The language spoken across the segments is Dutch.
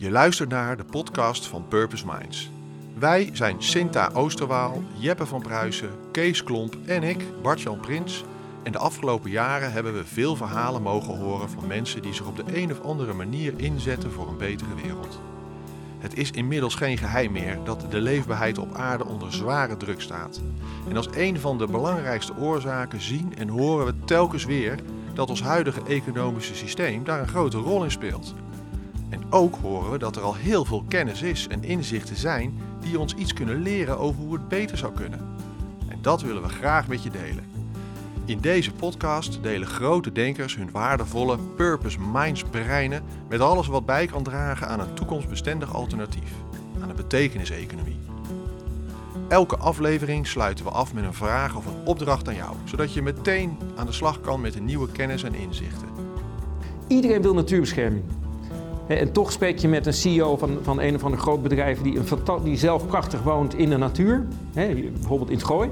Je luistert naar de podcast van Purpose Minds. Wij zijn Sinta Oosterwaal, Jeppe van Pruisen, Kees Klomp en ik, Bart-Jan Prins. En de afgelopen jaren hebben we veel verhalen mogen horen van mensen die zich op de een of andere manier inzetten voor een betere wereld. Het is inmiddels geen geheim meer dat de leefbaarheid op aarde onder zware druk staat. En als een van de belangrijkste oorzaken zien en horen we telkens weer dat ons huidige economische systeem daar een grote rol in speelt. En ook horen we dat er al heel veel kennis is en inzichten zijn die ons iets kunnen leren over hoe het beter zou kunnen. En dat willen we graag met je delen. In deze podcast delen grote denkers hun waardevolle Purpose Minds breinen met alles wat bij kan dragen aan een toekomstbestendig alternatief, aan een betekeniseconomie. Elke aflevering sluiten we af met een vraag of een opdracht aan jou, zodat je meteen aan de slag kan met de nieuwe kennis en inzichten. Iedereen wil natuurbescherming. En toch spreek je met een CEO van, van een of ander groot bedrijf die, een, die zelf prachtig woont in de natuur, bijvoorbeeld in het Gooi.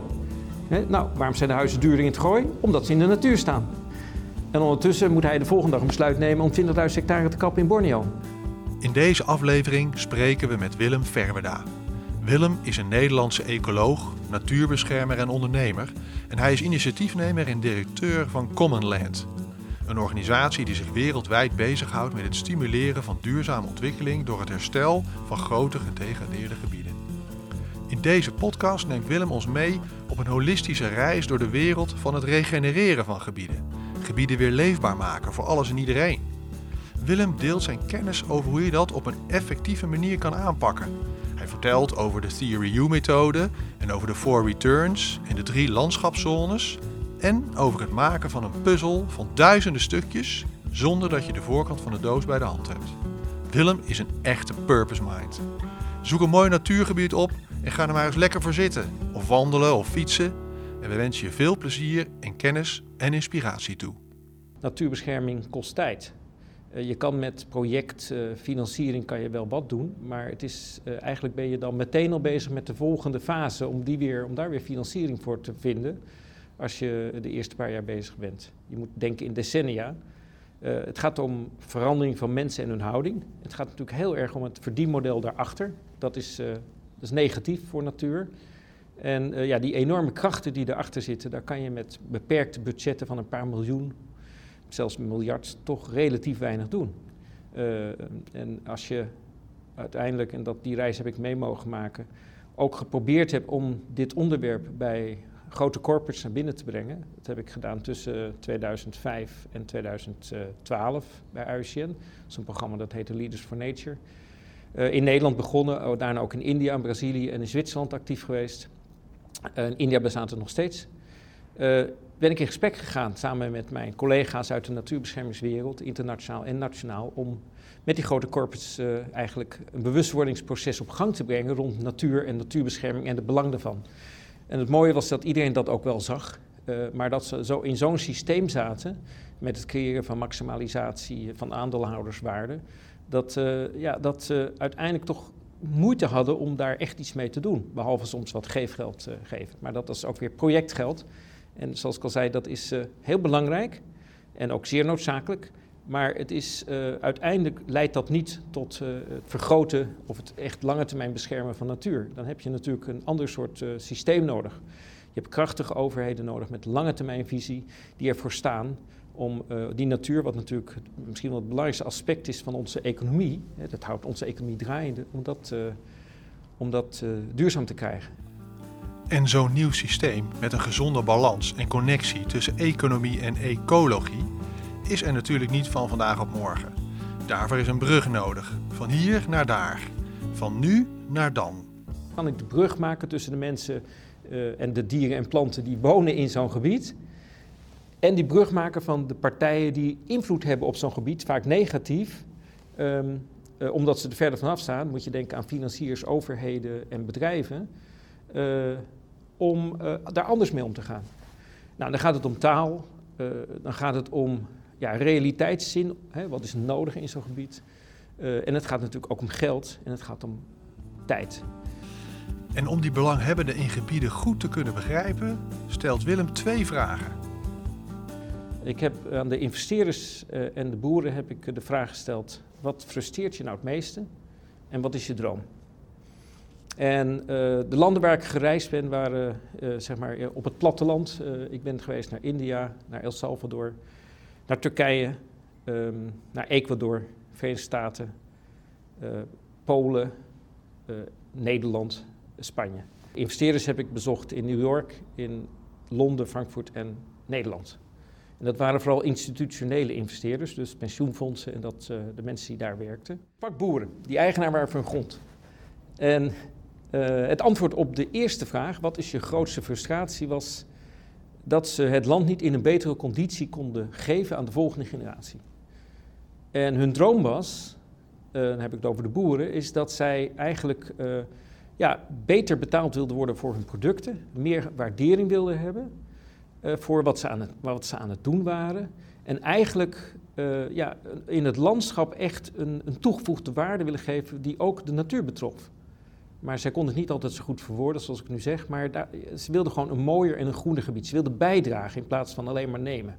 Nou, waarom zijn de huizen duurder in het Gooi? Omdat ze in de natuur staan. En ondertussen moet hij de volgende dag een besluit nemen om 20.000 hectare te kappen in Borneo. In deze aflevering spreken we met Willem Verweda. Willem is een Nederlandse ecoloog, natuurbeschermer en ondernemer. En hij is initiatiefnemer en directeur van Common Land. Een organisatie die zich wereldwijd bezighoudt met het stimuleren van duurzame ontwikkeling door het herstel van grote gedegradeerde gebieden. In deze podcast neemt Willem ons mee op een holistische reis door de wereld van het regenereren van gebieden. Gebieden weer leefbaar maken voor alles en iedereen. Willem deelt zijn kennis over hoe je dat op een effectieve manier kan aanpakken. Hij vertelt over de Theory U-methode en over de Four Returns en de drie landschapszones. En over het maken van een puzzel van duizenden stukjes zonder dat je de voorkant van de doos bij de hand hebt. Willem is een echte purpose mind. Zoek een mooi natuurgebied op en ga er maar eens lekker voor zitten, of wandelen of fietsen. En we wensen je veel plezier en kennis en inspiratie toe. Natuurbescherming kost tijd. Eh, je kan met projectfinanciering kan je wel wat doen, maar het is, uh, eigenlijk ben je dan meteen al bezig met de volgende fase om, die weer, om daar weer financiering voor te vinden als je de eerste paar jaar bezig bent. Je moet denken in decennia. Uh, het gaat om verandering van mensen en hun houding. Het gaat natuurlijk heel erg om het verdienmodel daarachter. Dat is dat is negatief voor natuur. En uh, ja, die enorme krachten die erachter zitten, daar kan je met beperkte budgetten van een paar miljoen, zelfs miljard, toch relatief weinig doen. En als je uiteindelijk, en dat, die reis heb ik mee mogen maken, ook geprobeerd hebt om dit onderwerp bij grote corporates naar binnen te brengen. Dat heb ik gedaan tussen 2005 en 2012 bij IUCN. Dat is een programma dat heette Leaders for Nature. Uh, in Nederland begonnen, oh, daarna ook in India, in Brazilië en in Zwitserland actief geweest. Uh, in India bestaat het nog steeds. Uh, ben ik in gesprek gegaan samen met mijn collega's uit de natuurbeschermingswereld, internationaal en nationaal, om met die grote corporates eigenlijk een bewustwordingsproces op gang te brengen rond natuur en natuurbescherming en het belang daarvan. En het mooie was dat iedereen dat ook wel zag, maar dat ze zo in zo'n systeem zaten met het creëren van maximalisatie van aandeelhouderswaarde, dat, uh, ja, dat ze uiteindelijk toch moeite hadden om daar echt iets mee te doen. Behalve soms wat geefgeld uh, geven. Maar dat is ook weer projectgeld. En zoals ik al zei, dat is heel belangrijk en ook zeer noodzakelijk. Maar het is, uiteindelijk leidt dat niet tot het vergroten of het echt lange termijn beschermen van natuur. Dan heb je natuurlijk een ander soort systeem nodig. Je hebt krachtige overheden nodig met lange termijn visie die ervoor staan om die natuur, wat natuurlijk misschien wel het belangrijkste aspect is van onze economie, hè, dat houdt onze economie draaiende, om dat, om dat duurzaam te krijgen. En zo'n nieuw systeem met een gezonde balans en connectie tussen economie en ecologie is er natuurlijk niet van vandaag op morgen. Daarvoor is een brug nodig, van hier naar daar, van nu naar dan. Kan ik de brug maken tussen de mensen en de dieren en planten die wonen in zo'n gebied? En die brug maken van de partijen die invloed hebben op zo'n gebied, vaak negatief, um, uh, omdat ze er verder vanaf staan, moet je denken aan financiers, overheden en bedrijven, uh, om daar anders mee om te gaan. Nou, dan gaat het om taal, dan gaat het om ja, realiteitszin, hè, wat is nodig in zo'n gebied. en het gaat natuurlijk ook om geld en het gaat om tijd. En om die belanghebbenden in gebieden goed te kunnen begrijpen, stelt Willem twee vragen. Ik heb aan de investeerders uh, en de boeren heb ik de vraag gesteld: wat frustreert je nou het meeste en wat is je droom? En de landen waar ik gereisd ben waren zeg maar, op het platteland. ik ben geweest naar India, naar El Salvador, naar Turkije, ehm, naar Ecuador, Verenigde Staten, Polen, Nederland, Spanje. Investeerders heb ik bezocht in New York, in Londen, Frankfurt en Nederland. En dat waren vooral institutionele investeerders, dus pensioenfondsen en dat, uh, de mensen die daar werkten. Pak boeren, die eigenaar waren van grond. En het antwoord op de eerste vraag, wat is je grootste frustratie, was dat ze het land niet in een betere conditie konden geven aan de volgende generatie. En hun droom was, uh, dan heb ik het over de boeren, is dat zij eigenlijk ja, beter betaald wilden worden voor hun producten, meer waardering wilden hebben uh, voor wat ze, aan het, wat ze aan het doen waren. En eigenlijk ja, in het landschap echt een, een, toegevoegde waarde willen geven die ook de natuur betrof. Maar zij konden het niet altijd zo goed verwoorden, zoals ik nu zeg. Maar daar, ze wilden gewoon een mooier en een groener gebied. Ze wilden bijdragen in plaats van alleen maar nemen.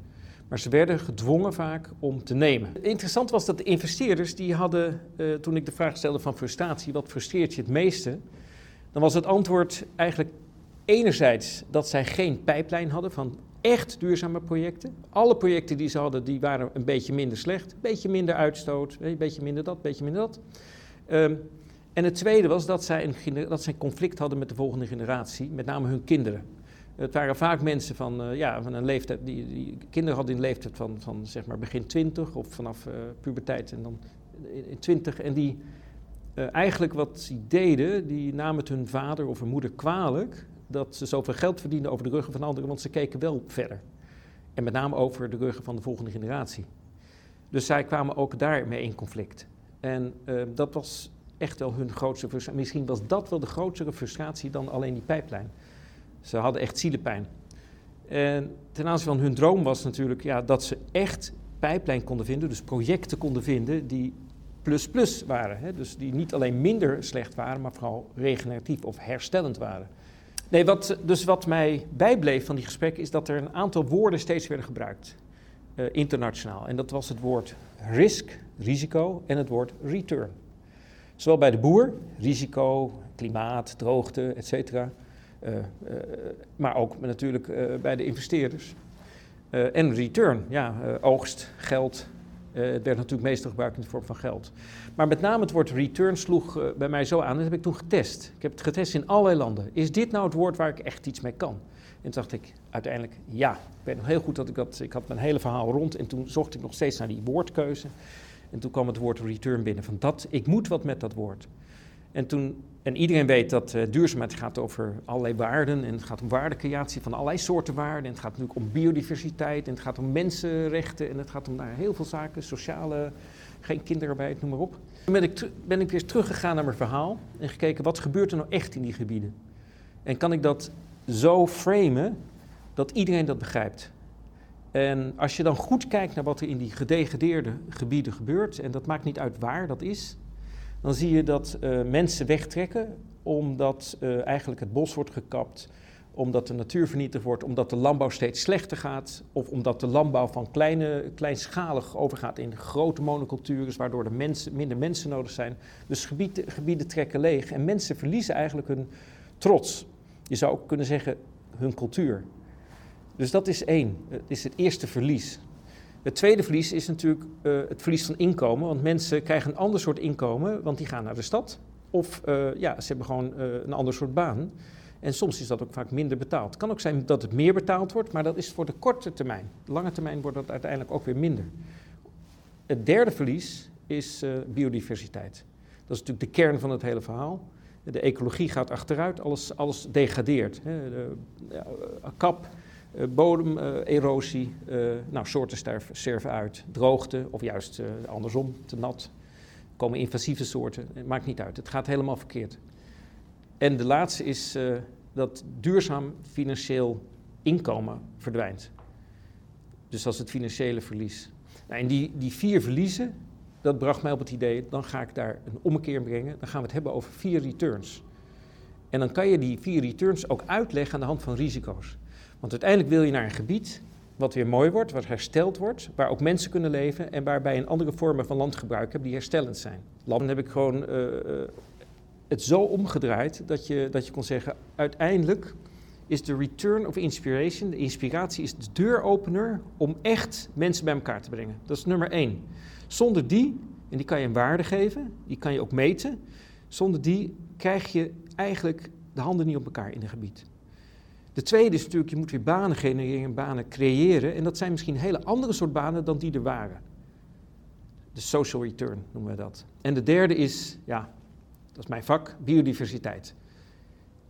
Maar ze werden gedwongen vaak om te nemen. Interessant was dat de investeerders, die hadden, uh, toen ik de vraag stelde van frustratie, wat frustreert je het meeste? dan was het antwoord eigenlijk enerzijds dat zij geen pijplijn hadden van echt duurzame projecten. Alle projecten die ze hadden, die waren een beetje minder slecht, een beetje minder uitstoot, een beetje minder dat, een beetje minder dat. Um, en het tweede was dat zij, een, dat zij conflict hadden met de volgende generatie, met name hun kinderen. Het waren vaak mensen van, uh, ja, van een leeftijd, die, die, kinderen hadden in leeftijd van, van zeg maar begin 20 of vanaf uh, puberteit en dan in 20. En die, uh, eigenlijk wat ze deden, die namen het hun vader of hun moeder kwalijk dat ze zoveel geld verdienden over de ruggen van anderen, want ze keken wel verder. En met name over de ruggen van de volgende generatie. Dus zij kwamen ook daarmee in conflict. En dat was echt wel hun grootste frustratie. Misschien was dat wel de grotere frustratie dan alleen die pijplijn. Ze hadden echt zielepijn. En ten aanzien van hun droom was natuurlijk ja, dat ze echt pijplijn konden vinden, dus projecten konden vinden die plus-plus waren. Hè? Dus die niet alleen minder slecht waren, maar vooral regeneratief of herstellend waren. Nee, wat, dus wat mij bijbleef van die gesprekken is dat er een aantal woorden steeds werden gebruikt, uh, internationaal. En dat was het woord risk, risico, en het woord return. Zowel bij de boer, risico, klimaat, droogte, etc. Uh, uh, maar ook natuurlijk bij de investeerders. en return, ja, oogst, geld, het werd natuurlijk meestal gebruikt in de vorm van geld. Maar met name het woord return sloeg bij mij zo aan. Dat heb ik toen getest. Ik heb het getest in allerlei landen. Is dit nou het woord waar ik echt iets mee kan? En toen dacht ik uiteindelijk ja. Ik weet nog heel goed dat ik dat. Ik had mijn hele verhaal rond en toen zocht ik nog steeds naar die woordkeuze. En toen kwam het woord return binnen. Van dat, ik moet wat met dat woord. En, toen, en iedereen weet dat uh, duurzaamheid gaat over allerlei waarden. En het gaat om waardecreatie van allerlei soorten waarden. En het gaat natuurlijk om biodiversiteit. En het gaat om mensenrechten. En het gaat om daar heel veel zaken. Sociale, geen kinderarbeid, noem maar op. Toen ben ik, ben ik weer teruggegaan naar mijn verhaal. En gekeken wat gebeurt er nou echt in die gebieden. En kan ik dat zo framen dat iedereen dat begrijpt. En als je dan goed kijkt naar wat er in die gedegradeerde gebieden gebeurt. En dat maakt niet uit waar dat is dan zie je dat uh, mensen wegtrekken omdat uh, eigenlijk het bos wordt gekapt, omdat de natuur vernietigd wordt, omdat de landbouw steeds slechter gaat, of omdat de landbouw van kleine, kleinschalig overgaat in grote monocultures, waardoor er minder mensen nodig zijn. Dus gebieden, gebieden trekken leeg en mensen verliezen eigenlijk hun trots. Je zou ook kunnen zeggen hun cultuur. Dus dat is één, het is het eerste verlies. Het tweede verlies is natuurlijk uh, het verlies van inkomen. Want mensen krijgen een ander soort inkomen, want die gaan naar de stad. Of uh, ja, ze hebben gewoon uh, een ander soort baan. En soms is dat ook vaak minder betaald. Het kan ook zijn dat het meer betaald wordt, maar dat is voor de korte termijn. De lange termijn wordt dat uiteindelijk ook weer minder. Het derde verlies is biodiversiteit. Dat is natuurlijk de kern van het hele verhaal. De ecologie gaat achteruit, alles, alles degradeert. Hè. De, ja, kap, bodemerosie, uh, nou, soorten sterven, uit, droogte of juist andersom, te nat. komen invasieve soorten, maakt niet uit, het gaat helemaal verkeerd. En de laatste is dat duurzaam financieel inkomen verdwijnt. Dus dat is het financiële verlies. Nou, en die, die vier verliezen, dat bracht mij op het idee, dan ga ik daar een ommekeer brengen. Dan gaan we het hebben over vier returns. En dan kan je die vier returns ook uitleggen aan de hand van risico's. Want uiteindelijk wil je naar een gebied wat weer mooi wordt, wat hersteld wordt, waar ook mensen kunnen leven en waarbij een andere vormen van landgebruik hebben die herstellend zijn. Dan heb ik gewoon uh, het zo omgedraaid dat je, dat je kon zeggen, uiteindelijk is de return of inspiration, de inspiratie is de deuropener om echt mensen bij elkaar te brengen. Dat is nummer één. Zonder die, en die kan je een waarde geven, die kan je ook meten, zonder die krijg je eigenlijk de handen niet op elkaar in een gebied. De tweede is natuurlijk, je moet weer banen genereren, banen creëren. En dat zijn misschien hele andere soort banen dan die er waren. De social return noemen we dat. En de derde is, ja, dat is mijn vak, biodiversiteit.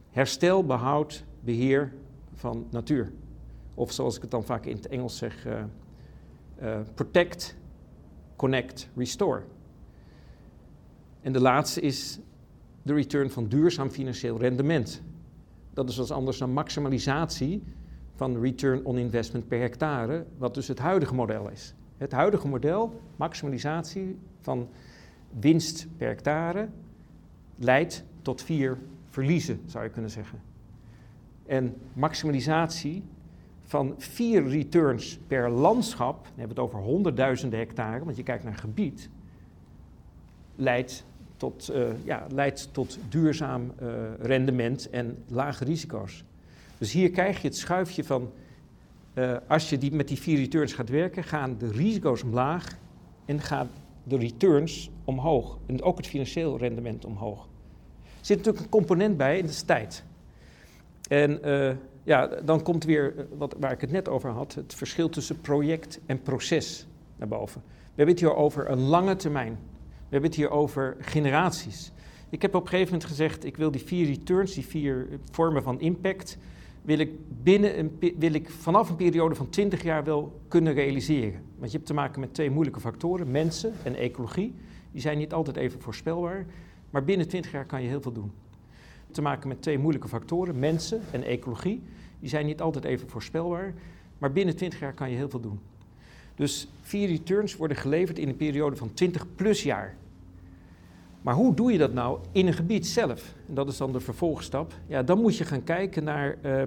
Herstel, behoud, beheer van natuur. Of zoals ik het dan vaak in het Engels zeg, uh, uh, protect, connect, restore. En de laatste is de return van duurzaam financieel rendement. Dat is wat anders dan maximalisatie van return on investment per hectare, wat dus het huidige model is. Het huidige model, maximalisatie van winst per hectare, leidt tot vier verliezen, zou je kunnen zeggen. En maximalisatie van vier returns per landschap, dan hebben we het over honderdduizenden hectare, want je kijkt naar gebied, leidt tot, uh, ja, leidt tot duurzaam uh, rendement en lage risico's. Dus hier krijg je het schuifje van, uh, als je die, met die vier returns gaat werken, gaan de risico's omlaag en gaan de returns omhoog. En ook het financieel rendement omhoog. Er zit natuurlijk een component bij, en dat is tijd. En ja, dan komt weer, wat, waar ik het net over had, het verschil tussen project en proces naar boven. We hebben het hier over een lange termijn. We hebben het hier over generaties. Ik heb op een gegeven moment gezegd, ik wil die vier returns, die vier vormen van impact, wil ik, binnen een, wil ik vanaf een periode van 20 jaar wel kunnen realiseren. Want je hebt te maken met twee moeilijke factoren, mensen en ecologie. Die zijn niet altijd even voorspelbaar, maar binnen 20 jaar kan je heel veel doen. Te maken met twee moeilijke factoren, mensen en ecologie. Die zijn niet altijd even voorspelbaar, maar binnen 20 jaar kan je heel veel doen. Dus vier returns worden geleverd in een periode van 20 plus jaar. Maar hoe doe je dat nou in een gebied zelf? En dat is dan de vervolgstap. Ja, dan moet je gaan kijken naar, uh,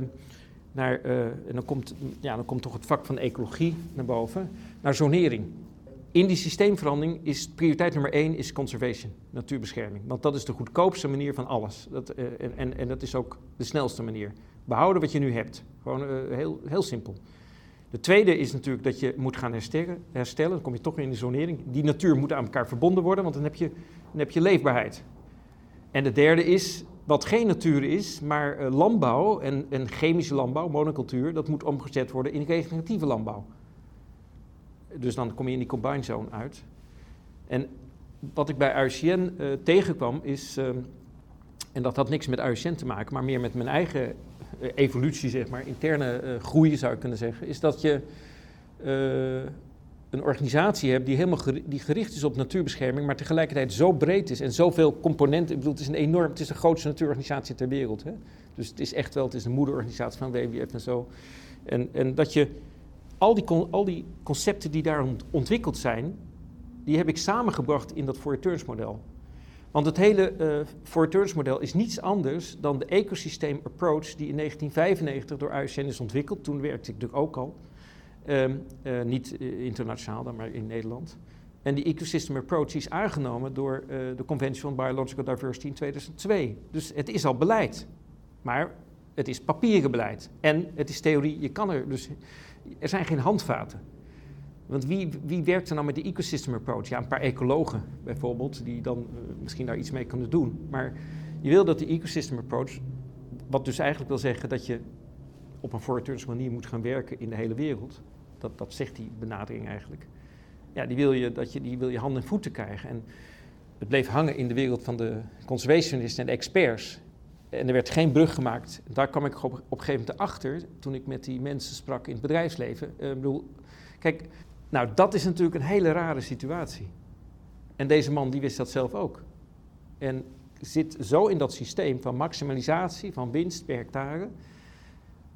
naar uh, en dan komt, ja, dan komt toch het vak van ecologie naar boven, naar zonering. In die systeemverandering is prioriteit nummer één is conservation, natuurbescherming. Want dat is de goedkoopste manier van alles. Dat, uh, en, en, en dat is ook de snelste manier. Behouden wat je nu hebt. Gewoon heel, heel simpel. De tweede is natuurlijk dat je moet gaan herstellen. herstellen. Dan kom je toch in de zonering. Die natuur moet aan elkaar verbonden worden, want dan heb je, dan heb je leefbaarheid. En de derde is, wat geen natuur is, maar uh, landbouw en, en, chemische landbouw, monocultuur, dat moet omgezet worden in regeneratieve landbouw. Dus dan kom je in die combine zone uit. En wat ik bij IUCN uh, tegenkwam is, uh, en dat had niks met IUCN te maken, maar meer met mijn eigen eh, evolutie, zeg maar, interne uh, groei zou ik kunnen zeggen, is dat je uh, een organisatie hebt die helemaal die gericht is op natuurbescherming, maar tegelijkertijd zo breed is en zoveel componenten. Ik bedoel, het is een enorm, het is de grootste natuurorganisatie ter wereld. Hè? Dus het is echt wel, het is een moederorganisatie van WWF en zo. En, en dat je al die, al die concepten die daar ontwikkeld zijn, die heb ik samengebracht in dat for returns model. Want het hele uh, for returns model is niets anders dan de ecosysteem approach die in 1995 door IUCN is ontwikkeld. Toen werkte ik natuurlijk ook al. Um, uh, niet uh, internationaal dan, maar in Nederland. En die ecosystem approach is aangenomen door de Convention on Biological Diversity in 2002. Dus het is al beleid. Maar het is papieren beleid. En het is theorie, je kan er dus... Er zijn geen handvaten. Want wie, wie werkt er nou met de ecosystem approach? Ja, een paar ecologen bijvoorbeeld, die dan uh, misschien daar iets mee kunnen doen. Maar je wil dat de ecosystem approach, wat dus eigenlijk wil zeggen dat je op een for manier moet gaan werken in de hele wereld. Dat, dat zegt die benadering eigenlijk. Ja, die wil, je, dat je, die wil je handen en voeten krijgen. En het bleef hangen in de wereld van de conservationisten en de experts. En er werd geen brug gemaakt. Daar kwam ik op, op een gegeven moment achter toen ik met die mensen sprak in het bedrijfsleven. Uh, bedoel, kijk, nou, dat is natuurlijk een hele rare situatie. En deze man die wist dat zelf ook. En zit zo in dat systeem van maximalisatie van winst per hectare,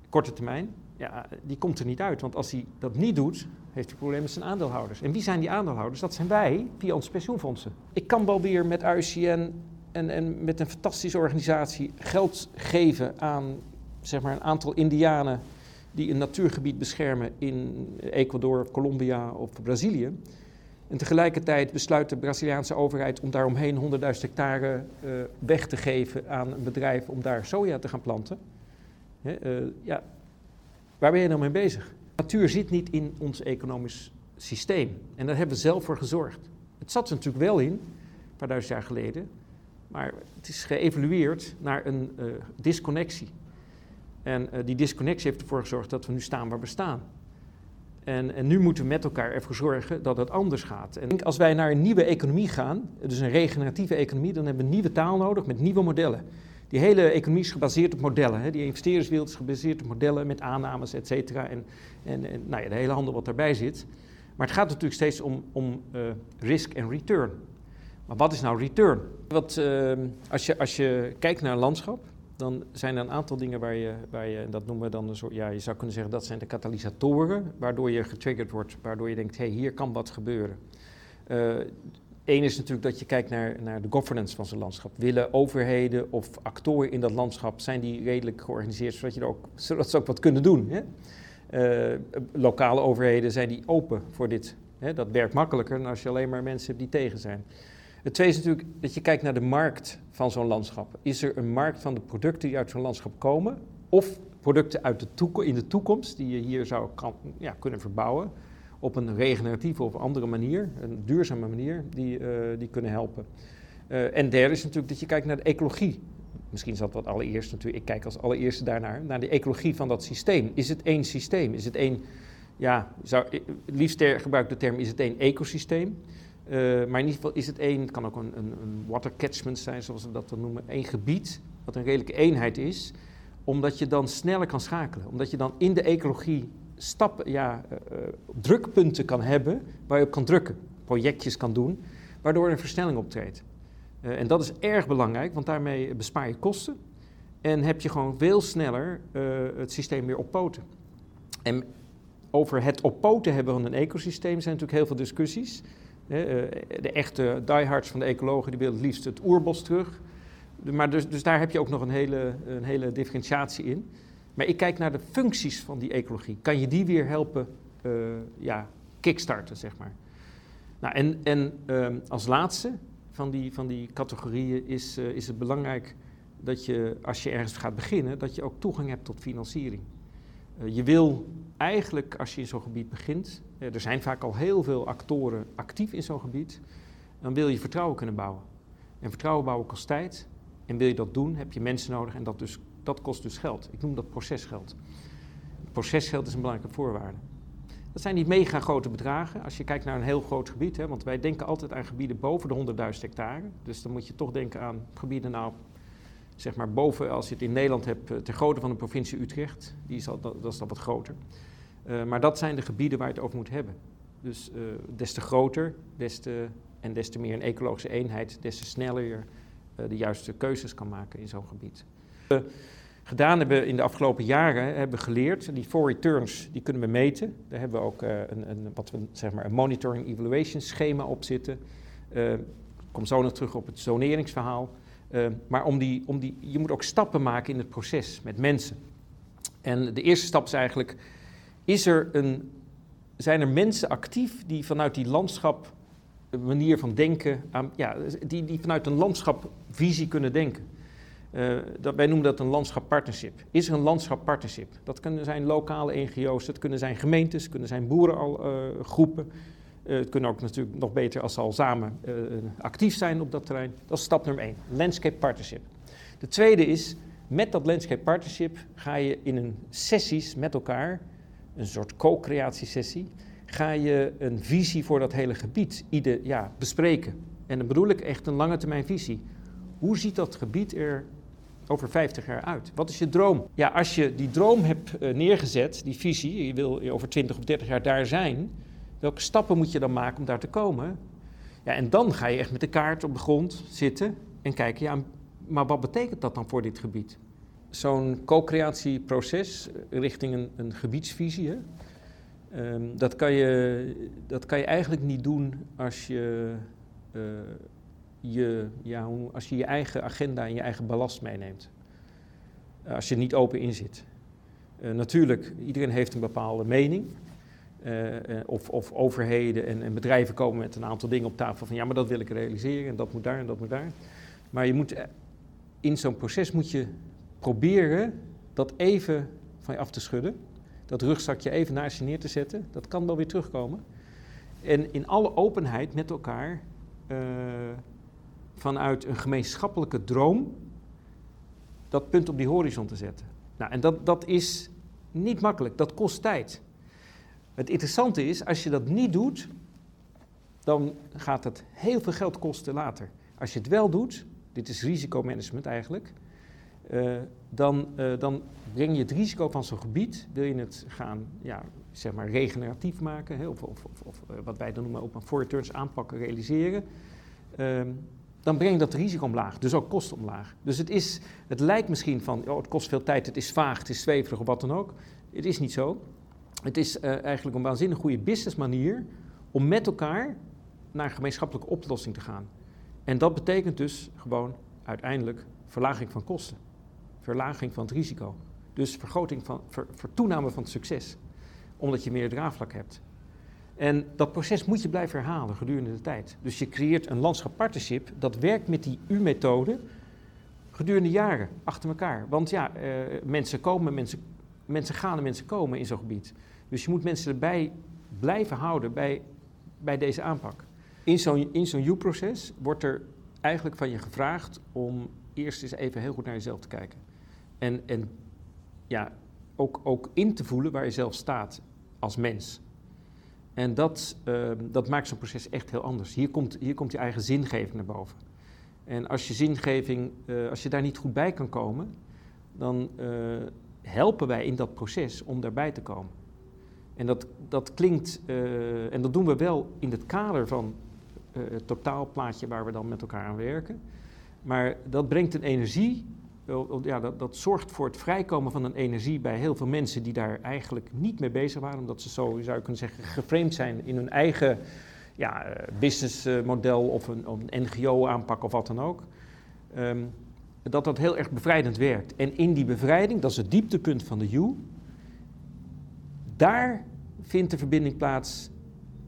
korte termijn, ja, die komt er niet uit. Want als hij dat niet doet, heeft hij problemen met zijn aandeelhouders. En wie zijn die aandeelhouders? Dat zijn wij, via onze pensioenfondsen. Ik kan wel weer met IUCN en, en met een fantastische organisatie geld geven aan zeg maar, een aantal indianen die een natuurgebied beschermen in Ecuador, Colombia of Brazilië. En tegelijkertijd besluit de Braziliaanse overheid om daaromheen 100.000 hectare uh, weg te geven aan een bedrijf om daar soja te gaan planten. uh, ja, waar ben je nou mee bezig? Natuur zit niet in ons economisch systeem. En daar hebben we zelf voor gezorgd. Het zat er natuurlijk wel in, een paar duizend jaar geleden. Maar het is geëvolueerd naar een uh, disconnectie. En uh, die disconnectie heeft ervoor gezorgd dat we nu staan waar we staan. En, en, nu moeten we met elkaar ervoor zorgen dat het anders gaat. En als wij naar een nieuwe economie gaan, dus een regeneratieve economie, dan hebben we nieuwe taal nodig met nieuwe modellen. Die hele economie is gebaseerd op modellen. Hè. Die investeerderswereld is gebaseerd op modellen met aannames, et cetera. En, en, nou ja, de hele handel wat daarbij zit. Maar het gaat natuurlijk steeds om, om uh, risk en return. Maar wat is nou return? Wat, uh, als, je, als je kijkt naar een landschap, dan zijn er een aantal dingen waar je, waar je, dat noemen we dan een soort, ja, je zou kunnen zeggen dat zijn de katalysatoren, waardoor je getriggerd wordt, waardoor je denkt, hé, hey, hier kan wat gebeuren. Eén uh, is natuurlijk dat je kijkt naar, naar de governance van zo'n landschap. Willen overheden of actoren in dat landschap, zijn die redelijk georganiseerd, zodat, je er ook, zodat ze ook wat kunnen doen? Hè? Uh, lokale overheden zijn die open voor dit. Hè? Dat werkt makkelijker dan als je alleen maar mensen hebt die tegen zijn. Het tweede is natuurlijk dat je kijkt naar de markt van zo'n landschap. Is er een markt van de producten die uit zo'n landschap komen? Of producten uit de in de toekomst die je hier zou kan, ja, kunnen verbouwen op een regeneratieve of andere manier, een duurzame manier, die, uh, die kunnen helpen. Uh, en derde is natuurlijk dat je kijkt naar de ecologie. Misschien is dat wat allereerst natuurlijk, ik kijk als allereerste daarnaar, naar de ecologie van dat systeem. Is het één systeem? Is het één, ja, zou, liefst gebruik de term, is het één ecosysteem? Uh, maar in ieder geval is het één, het kan ook een, een, een water catchment zijn, zoals we dat dan noemen, één gebied, wat een redelijke eenheid is, omdat je dan sneller kan schakelen. Omdat je dan in de ecologie stappen, ja, uh, drukpunten kan hebben waar je op kan drukken, projectjes kan doen, waardoor een versnelling optreedt. En dat is erg belangrijk, want daarmee bespaar je kosten en heb je gewoon veel sneller het systeem weer op poten. En over het op poten hebben van een ecosysteem zijn natuurlijk heel veel discussies. De echte diehards van de ecologen die willen het liefst het oerbos terug. Maar dus, dus daar heb je ook nog een hele, een hele differentiatie in. Maar ik kijk naar de functies van die ecologie. Kan je die weer helpen uh, ja, kickstarten, zeg maar. Nou, en en uh, als laatste van die, van die categorieën is, uh, is het belangrijk dat je, als je ergens gaat beginnen, dat je ook toegang hebt tot financiering. je wil eigenlijk, als je in zo'n gebied begint, er zijn vaak al heel veel actoren actief in zo'n gebied, dan wil je vertrouwen kunnen bouwen. En vertrouwen bouwen kost tijd. En wil je dat doen, heb je mensen nodig en dat, dus, dat kost dus geld. Ik noem dat procesgeld. Procesgeld is een belangrijke voorwaarde. Dat zijn niet mega grote bedragen als je kijkt naar een heel groot gebied. Hè, want wij denken altijd aan gebieden boven de 100.000 hectare. Dus dan moet je toch denken aan gebieden nou, zeg maar boven, als je het in Nederland hebt, eh, ter grootte van de provincie Utrecht. Die is al, dat, dat is dan wat groter. Uh, maar dat zijn de gebieden waar je het over moet hebben. Dus uh, des te groter des te, en des te meer een ecologische eenheid, des te sneller je uh, de juiste keuzes kan maken in zo'n gebied. We gedaan hebben in de afgelopen jaren, hebben geleerd, die four returns die kunnen we meten. Daar hebben we ook een, een, wat we, zeg maar, een monitoring evaluation schema op zitten. ik kom zo nog terug op het zoneringsverhaal. maar om die, om die, je moet ook stappen maken in het proces met mensen. En de eerste stap is eigenlijk is er een, zijn er mensen actief die vanuit die landschap, manier van denken, aan, ja, die, die vanuit een landschapvisie kunnen denken? Uh, dat, wij noemen dat een landschappartnership. Is er een landschappartnership? Dat kunnen zijn lokale NGO's, dat kunnen zijn gemeentes, kunnen zijn boerengroepen. Uh, uh, het kunnen ook natuurlijk nog beter als ze al samen actief zijn op dat terrein. Dat is stap nummer één, landscape partnership. De tweede is, met dat landscape partnership ga je in een sessies met elkaar een soort co-creatiesessie, ga je een visie voor dat hele gebied ieder, ja, bespreken. En dan bedoel ik echt een lange termijn visie. Hoe ziet dat gebied er over 50 jaar uit? Wat is je droom? Ja, als je die droom hebt uh, neergezet, die visie, je wil over 20 of 30 jaar daar zijn, welke stappen moet je dan maken om daar te komen? Ja, en dan ga je echt met de kaart op de grond zitten en kijken, ja, maar wat betekent dat dan voor dit gebied? Zo'n co-creatieproces richting een, een gebiedsvisie, um, dat, kan je, dat kan je eigenlijk niet doen als je, uh, je, ja, als je je eigen agenda en je eigen ballast meeneemt. Als je niet open in zit. natuurlijk, iedereen heeft een bepaalde mening. of, of, overheden en, en, bedrijven komen met een aantal dingen op tafel van ja, maar dat wil ik realiseren en dat moet daar en dat moet daar. Maar je moet, in zo'n proces moet je proberen dat even van je af te schudden. Dat rugzakje even naast je neer te zetten. Dat kan wel weer terugkomen. En in alle openheid met elkaar uh, vanuit een gemeenschappelijke droom dat punt op die horizon te zetten. Nou, en dat, dat is niet makkelijk, dat kost tijd. Het interessante is, als je dat niet doet, dan gaat het heel veel geld kosten later. Als je het wel doet, dit is risicomanagement eigenlijk, uh, dan, uh, dan breng je het risico van zo'n gebied, wil je het gaan ja, zeg maar regeneratief maken, of, of, of, uh, wat wij dan noemen op een for returns aanpakken, realiseren, ehm, dan breng je dat risico omlaag, dus ook kosten omlaag. Dus het, is, het lijkt misschien van, oh, het kost veel tijd, het is vaag, het is zweverig of wat dan ook. Het is niet zo. Het is eigenlijk een waanzinnig goede businessmanier om met elkaar naar een gemeenschappelijke oplossing te gaan. En dat betekent dus gewoon uiteindelijk verlaging van kosten verlaging van het risico. Dus vergroting van, ver, vertoename van het succes, omdat je meer draagvlak hebt. En dat proces moet je blijven herhalen gedurende de tijd. Dus je creëert een landschap partnership dat werkt met die U-methode gedurende jaren achter elkaar. Want ja, uh, mensen komen, mensen, mensen gaan en mensen komen in zo'n gebied. Dus je moet mensen erbij blijven houden bij, bij deze aanpak. In zo'n in zo'n U-proces wordt er eigenlijk van je gevraagd om eerst eens even heel goed naar jezelf te kijken. En, en ja, ook, ook in te voelen waar je zelf staat als mens. En dat, uh, dat maakt zo'n proces echt heel anders. Hier komt, hier komt je eigen zingeving naar boven. En als je zingeving, uh, als je daar niet goed bij kan komen, dan uh, helpen wij in dat proces om daarbij te komen. En dat, dat klinkt, eh, en dat doen we wel in het kader van het totaalplaatje waar we dan met elkaar aan werken. Maar dat brengt een energie ja, dat, dat zorgt voor het vrijkomen van een energie bij heel veel mensen die daar eigenlijk niet mee bezig waren, omdat ze zo, zou je kunnen zeggen, geframed zijn in hun eigen ja, eh, businessmodel of een, of een NGO-aanpak of wat dan ook. Um, dat dat heel erg bevrijdend werkt. En in die bevrijding, dat is het dieptepunt van de U, daar vindt de verbinding plaats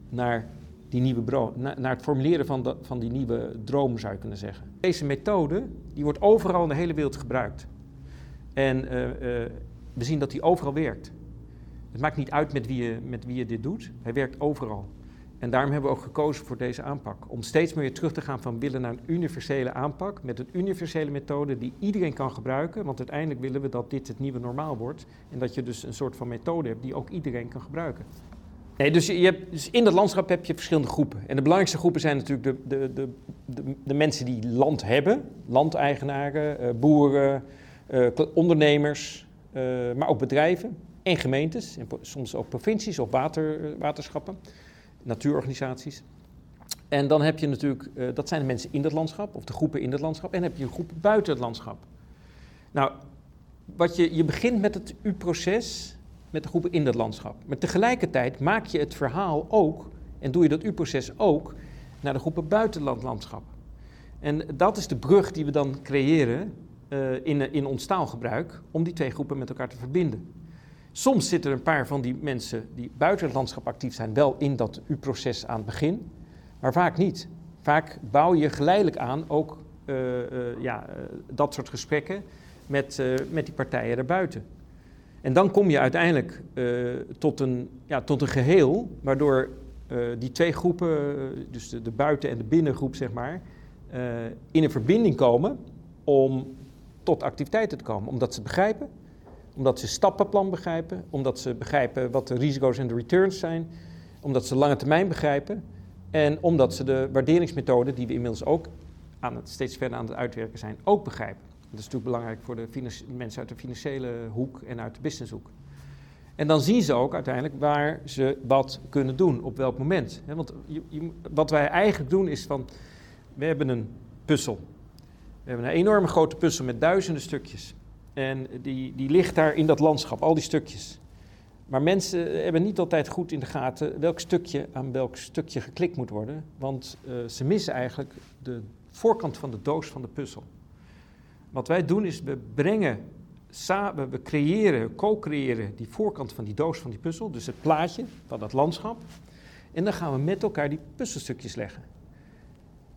naar die nieuwe naar het formuleren van, van die nieuwe droom, zou je kunnen zeggen. Deze methode die wordt overal in de hele wereld gebruikt. En uh, uh, we zien dat die overal werkt. Het maakt niet uit met wie, je, met wie je dit doet, hij werkt overal. En daarom hebben we ook gekozen voor deze aanpak. Om steeds meer terug te gaan van willen naar een universele aanpak. Met een universele methode die iedereen kan gebruiken. Want uiteindelijk willen we dat dit het nieuwe normaal wordt. En dat je dus een soort van methode hebt die ook iedereen kan gebruiken. Nee, dus, je hebt, dus in dat landschap heb je verschillende groepen. En de belangrijkste groepen zijn natuurlijk de, de, de, de, mensen die land hebben, landeigenaren, uh, boeren, uh, ondernemers, uh, maar ook bedrijven en gemeentes, en soms ook provincies of water, waterschappen, natuurorganisaties. En dan heb je natuurlijk, dat zijn de mensen in dat landschap, of de groepen in dat landschap, en dan heb je groepen buiten het landschap. Nou, wat je, je begint met het U-proces met de groepen in dat landschap. Maar tegelijkertijd maak je het verhaal ook, en doe je dat U-proces ook, naar de groepen buiten het landschap. En dat is de brug die we dan creëren uh, in, in ons taalgebruik, om die twee groepen met elkaar te verbinden. Soms zitten er een paar van die mensen die buiten het landschap actief zijn, wel in dat U-proces aan het begin, maar vaak niet. Vaak bouw je geleidelijk aan ook uh, uh, ja, dat soort gesprekken met, met die partijen daarbuiten. En dan kom je uiteindelijk uh, tot, een, ja, tot een geheel, waardoor uh, die twee groepen, dus de, buiten- en de binnengroep, zeg maar, in een verbinding komen om tot activiteiten te komen. Omdat ze begrijpen, omdat ze stappenplan begrijpen, omdat ze begrijpen wat de risico's en de returns zijn, omdat ze lange termijn begrijpen en omdat ze de waarderingsmethode, die we inmiddels ook aan het, steeds verder aan het uitwerken zijn, ook begrijpen. Dat is natuurlijk belangrijk voor de mensen uit de financiële hoek en uit de businesshoek. En dan zien ze ook uiteindelijk waar ze wat kunnen doen, op welk moment. want wat wij eigenlijk doen is we hebben een puzzel. We hebben een enorme grote puzzel met duizenden stukjes. En die, die ligt daar in dat landschap, al die stukjes. Maar mensen hebben niet altijd goed in de gaten welk stukje aan welk stukje geklikt moet worden. Want uh, ze missen eigenlijk de voorkant van de doos van de puzzel. Wat wij doen is, we brengen we creëren, co-creëren die voorkant van die doos van die puzzel, dus het plaatje van dat landschap. En dan gaan we met elkaar die puzzelstukjes leggen.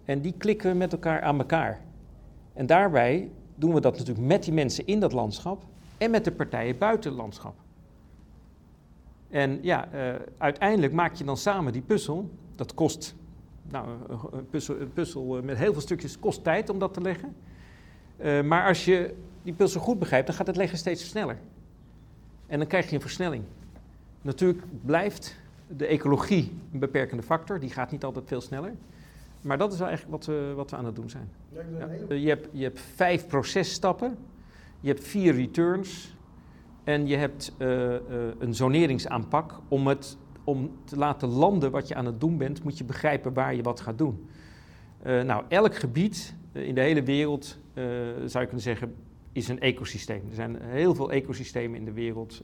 En die klikken we met elkaar aan elkaar. En daarbij doen we dat natuurlijk met die mensen in dat landschap en met de partijen buiten het landschap. En ja, uh, uiteindelijk maak je dan samen die puzzel. Dat kost, nou, een puzzel, een puzzel met heel veel stukjes kost tijd om dat te leggen. Uh, maar als je die puzzel goed begrijpt, dan gaat het leggen steeds sneller. En dan krijg je een versnelling. Natuurlijk blijft de ecologie een beperkende factor, die gaat niet altijd veel sneller. Maar dat is wel eigenlijk wat we, wat we aan het doen zijn. Ja. Je, hebt, je hebt vijf processtappen, je hebt vier returns en je hebt uh, uh, een zoneringsaanpak. Om, het, om te laten landen wat je aan het doen bent, moet je begrijpen waar je wat gaat doen. Uh, nou, elk gebied in de hele wereld, zou je kunnen zeggen, is een ecosysteem. Er zijn heel veel ecosystemen in de wereld.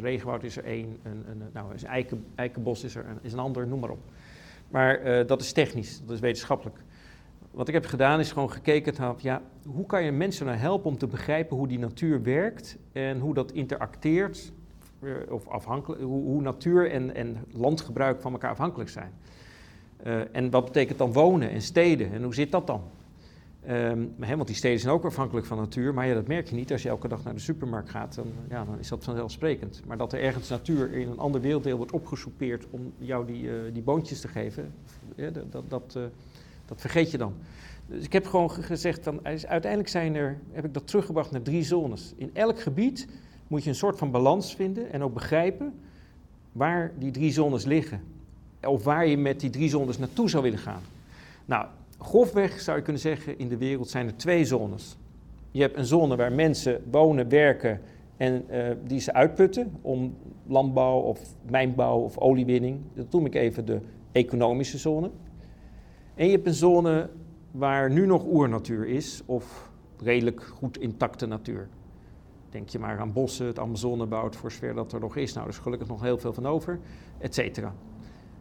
regenwoud is er één, een, een, nou, een eiken, eikenbos is er een, is een ander, noem maar op. Maar dat is technisch, dat is wetenschappelijk. Wat ik heb gedaan is gewoon gekeken naar, ja, hoe kan je mensen nou helpen om te begrijpen hoe die natuur werkt en hoe dat interacteert, of afhankelijk, hoe, natuur en, en landgebruik van elkaar afhankelijk zijn. En wat betekent dan wonen en steden en hoe zit dat dan? Um, want die steden zijn ook afhankelijk van natuur, maar ja, dat merk je niet als je elke dag naar de supermarkt gaat. Dan, ja, dan is dat vanzelfsprekend. Maar dat er ergens natuur in een ander werelddeel wordt opgesoupeerd om jou die, uh, die boontjes te geven, dat, dat, uh, dat vergeet je dan. Dus ik heb gewoon gezegd, dan, uiteindelijk zijn er, heb ik dat teruggebracht naar drie zones. In elk gebied moet je een soort van balans vinden en ook begrijpen waar die drie zones liggen. Of waar je met die drie zones naartoe zou willen gaan. Nou, grofweg zou je kunnen zeggen, in de wereld zijn er twee zones. Je hebt een zone waar mensen wonen, werken en uh, die ze uitputten om landbouw of mijnbouw of oliewinning. Dat noem ik even de economische zone. En je hebt een zone waar nu nog oernatuur is of redelijk goed intacte natuur. Denk je maar aan bossen, het Amazonebouw, voor zover dat er nog is. Nou, er is gelukkig nog heel veel van over, et cetera.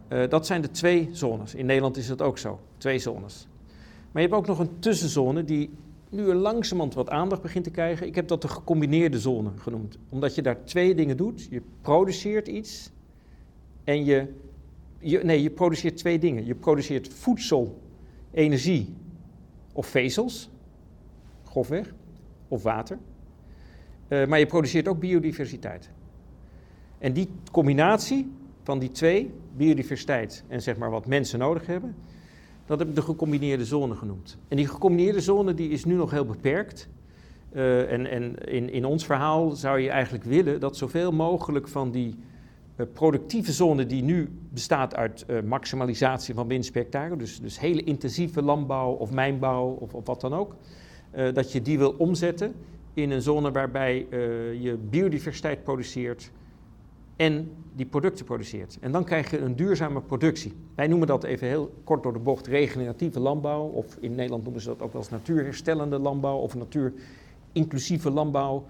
Uh, dat zijn de twee zones. In Nederland is het ook zo, twee zones. Maar je hebt ook nog een tussenzone die nu langzamerhand wat aandacht begint te krijgen. Ik heb dat de gecombineerde zone genoemd. Omdat je daar twee dingen doet. Je produceert iets en je, nee, je produceert twee dingen. Je produceert voedsel, energie of vezels, grofweg, of water. Uh, maar je produceert ook biodiversiteit. En die combinatie van die twee, biodiversiteit en zeg maar wat mensen nodig hebben, dat heb ik de gecombineerde zone genoemd. En die gecombineerde zone die is nu nog heel beperkt. Uh, en en in, in ons verhaal zou je eigenlijk willen dat zoveel mogelijk van die uh, productieve zone die nu bestaat uit uh, maximalisatie van winst dus, dus hele intensieve landbouw of mijnbouw of, of wat dan ook, dat je die wil omzetten in een zone waarbij je biodiversiteit produceert, en die producten produceert. En dan krijg je een duurzame productie. Wij noemen dat even heel kort door de bocht regeneratieve landbouw, of in Nederland noemen ze dat ook wel eens natuurherstellende landbouw of natuurinclusieve landbouw.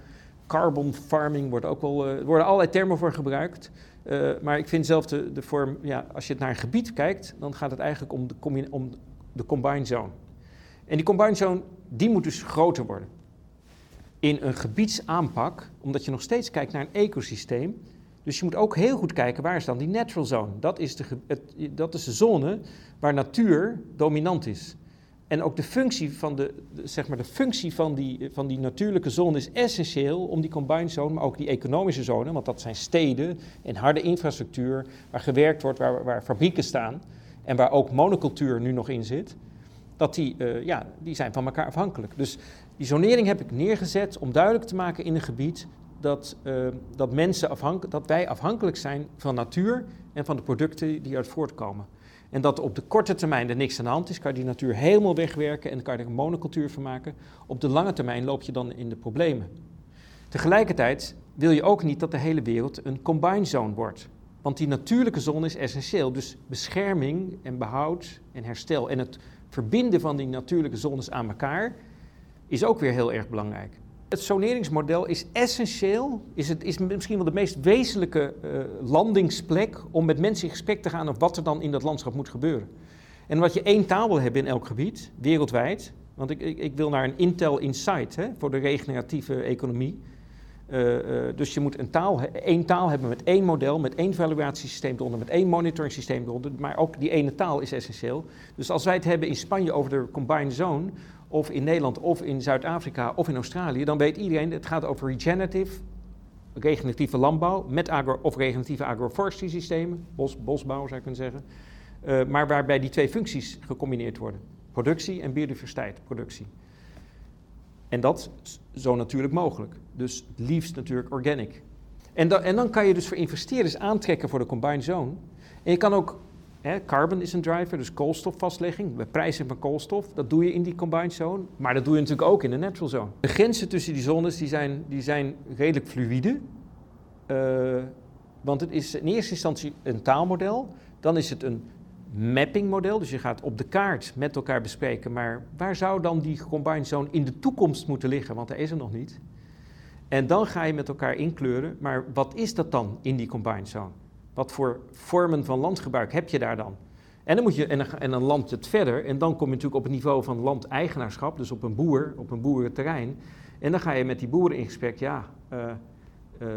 Carbon farming wordt ook wel, uh, er worden allerlei termen voor gebruikt. Uh, maar ik vind zelf de, de vorm, ja, als je het naar een gebied kijkt, dan gaat het eigenlijk om de, om de combined zone. En die combined zone, die moet dus groter worden. In een gebiedsaanpak, omdat je nog steeds kijkt naar een ecosysteem, dus je moet ook heel goed kijken waar is dan die natural zone. Dat is de, het, dat is de zone waar natuur dominant is. En ook de functie van, de, zeg maar de functie van, die, van die natuurlijke zone is essentieel om die combined zone, maar ook die economische zone, want dat zijn steden en harde infrastructuur waar gewerkt wordt, waar, waar fabrieken staan en waar ook monocultuur nu nog in zit, dat die, uh, ja, die zijn van elkaar afhankelijk. Dus die zonering heb ik neergezet om duidelijk te maken in een gebied dat, uh, dat, mensen afhank dat wij afhankelijk zijn van natuur en van de producten die uit voortkomen. En dat op de korte termijn er niks aan de hand is, kan je die natuur helemaal wegwerken en kan je er een monocultuur van maken. Op de lange termijn loop je dan in de problemen. Tegelijkertijd wil je ook niet dat de hele wereld een combine zone wordt. Want die natuurlijke zone is essentieel. Dus bescherming en behoud en herstel en het verbinden van die natuurlijke zones aan elkaar is ook weer heel erg belangrijk. Het soneringsmodel is essentieel, is, het, is misschien wel de meest wezenlijke uh, landingsplek om met mensen in gesprek te gaan over wat er dan in dat landschap moet gebeuren. En wat je één taal wil hebben in elk gebied, wereldwijd, want ik, ik, ik wil naar een Intel Insight hè, voor de regeneratieve economie. Uh, uh, dus je moet een taal, één taal hebben met één model, met één valuatiesysteem eronder, met één monitoring systeem eronder. Maar ook die ene taal is essentieel. Dus als wij het hebben in Spanje over de combined zone, of in Nederland, of in Zuid-Afrika, of in Australië, dan weet iedereen, het gaat over regenerative, regeneratieve landbouw, met agro, of regeneratieve agroforestry systemen, bos, bosbouw zou je kunnen zeggen. Uh, maar waarbij die twee functies gecombineerd worden. Productie en biodiversiteit, productie. En dat zo natuurlijk mogelijk. Dus het liefst natuurlijk organic. En, en dan kan je dus voor investeerders aantrekken voor de combined zone. En je kan ook, carbon is een driver, dus koolstofvastlegging, beprijzing van koolstof, dat doe je in die combined zone. Maar dat doe je natuurlijk ook in de natural zone. De grenzen tussen die zones die zijn, die zijn redelijk fluïde. Uh, want het is in eerste instantie een taalmodel, dan is het een mappingmodel. Dus je gaat op de kaart met elkaar bespreken, maar waar zou dan die combined zone in de toekomst moeten liggen? Want daar is er nog niet. En dan ga je met elkaar inkleuren, maar wat is dat dan in die combined zone? Wat voor vormen van landgebruik heb je daar dan? En dan, moet je, en, dan, en dan het verder en dan kom je natuurlijk op het niveau van landeigenaarschap, dus op een boer, op een boerenterrein. En dan ga je met die boeren in gesprek, ja, uh, uh,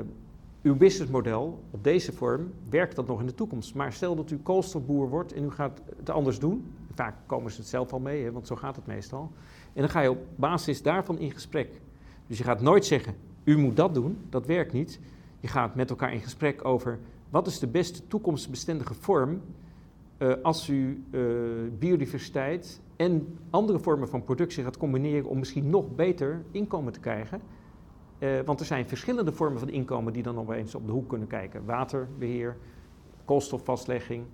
uw businessmodel op deze vorm, werkt dat nog in de toekomst. Maar stel dat u koolstofboer wordt en u gaat het anders doen. Vaak komen ze het zelf al mee, hè, want zo gaat het meestal. En dan ga je op basis daarvan in gesprek. Dus je gaat nooit zeggen, u moet dat doen, dat werkt niet. Je gaat met elkaar in gesprek over wat is de beste toekomstbestendige vorm uh, als u uh, biodiversiteit en andere vormen van productie gaat combineren om misschien nog beter inkomen te krijgen. Uh, want er zijn verschillende vormen van inkomen die dan nog eens op de hoek kunnen kijken. Waterbeheer, koolstofvastlegging,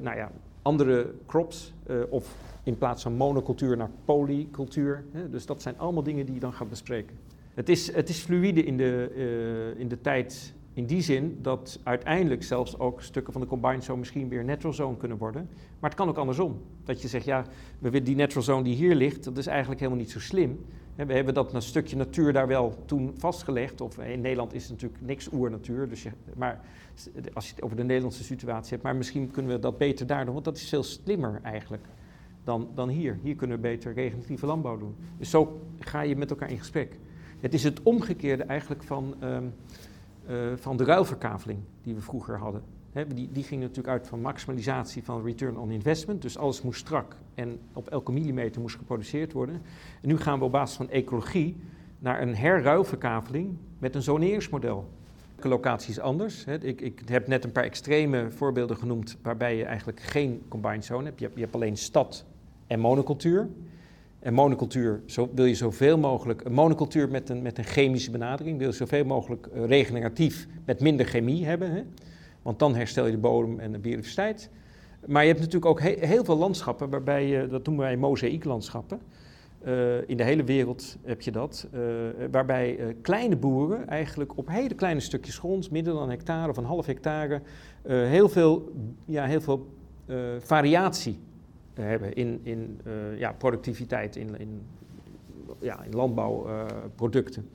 nou ja, andere crops of in plaats van monocultuur naar polycultuur. Dus dat zijn allemaal dingen die je dan gaat bespreken. Het is, het is fluïde in de, in de tijd in die zin dat uiteindelijk zelfs ook stukken van de combined zone misschien weer natural zone kunnen worden. Maar het kan ook andersom. Dat je zegt, ja, die natural zone die hier ligt, dat is eigenlijk helemaal niet zo slim. We hebben dat een stukje natuur daar wel toen vastgelegd. Of in Nederland is natuurlijk niks oernatuur. Dus maar als je het over de Nederlandse situatie hebt. Maar misschien kunnen we dat beter daar doen. Want dat is veel slimmer eigenlijk dan, dan hier. Hier kunnen we beter regeneratieve landbouw doen. Dus zo ga je met elkaar in gesprek. Het is het omgekeerde eigenlijk van, uh, van de ruilverkaveling die we vroeger hadden. Die, die ging natuurlijk uit van maximalisatie van return on investment. Dus alles moest strak en op elke millimeter moest geproduceerd worden. En nu gaan we op basis van ecologie naar een herruilverkaveling met een zoneringsmodel. Elke locatie is anders. Ik, ik, heb net een paar extreme voorbeelden genoemd waarbij je eigenlijk geen combined zone hebt. Je hebt, je hebt alleen stad en monocultuur. En monocultuur zo, wil je zoveel mogelijk, een monocultuur met een, met een chemische benadering, wil je zoveel mogelijk uh, regeneratief met minder chemie hebben. Hè? Want dan herstel je de bodem en de biodiversiteit. Maar je hebt natuurlijk ook he heel veel landschappen waarbij je, dat noemen wij mozaïeklandschappen. Uh, in de hele wereld heb je dat. Uh, waarbij kleine boeren eigenlijk op hele kleine stukjes gronds, minder dan een hectare of een half hectare, heel veel, ja, heel veel variatie hebben in, in ja, productiviteit, in, in, ja, in landbouwproducten.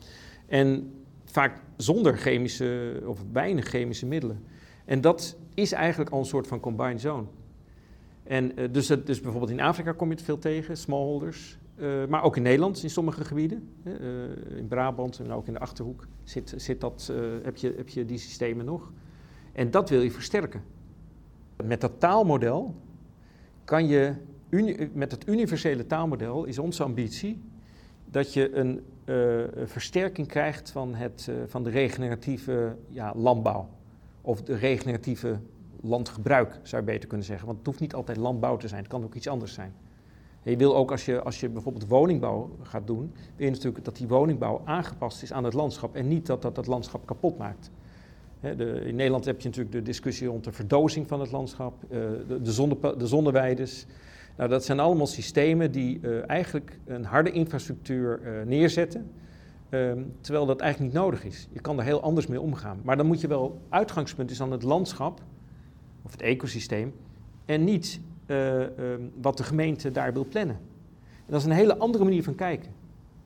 en vaak zonder chemische of weinig chemische middelen. En dat is eigenlijk al een soort van combined zone. En uh, dus, dus bijvoorbeeld in Afrika kom je het veel tegen, smallholders. Maar ook in Nederland in sommige gebieden. In Brabant en ook in de Achterhoek zit, zit dat, heb, je, heb je die systemen nog. En dat wil je versterken. Met dat taalmodel kan je, met het universele taalmodel is onze ambitie dat je een versterking krijgt van, het, van de regeneratieve ja, landbouw of de regeneratieve landgebruik, zou je beter kunnen zeggen. Want het hoeft niet altijd landbouw te zijn, het kan ook iets anders zijn. je wil ook als je, als je bijvoorbeeld woningbouw gaat doen, wil je natuurlijk dat die woningbouw aangepast is aan het landschap en niet dat dat het landschap kapot maakt. In Nederland heb je natuurlijk de discussie rond de verdozing van het landschap, uh, de, de, de zonneweides. Nou, dat zijn allemaal systemen die uh, eigenlijk een harde infrastructuur uh, neerzetten Um, terwijl dat eigenlijk niet nodig is. Je kan er heel anders mee omgaan. Maar dan moet je wel, uitgangspunt is dan het landschap of het ecosysteem en niet um, wat de gemeente daar wil plannen. En dat is een hele andere manier van kijken.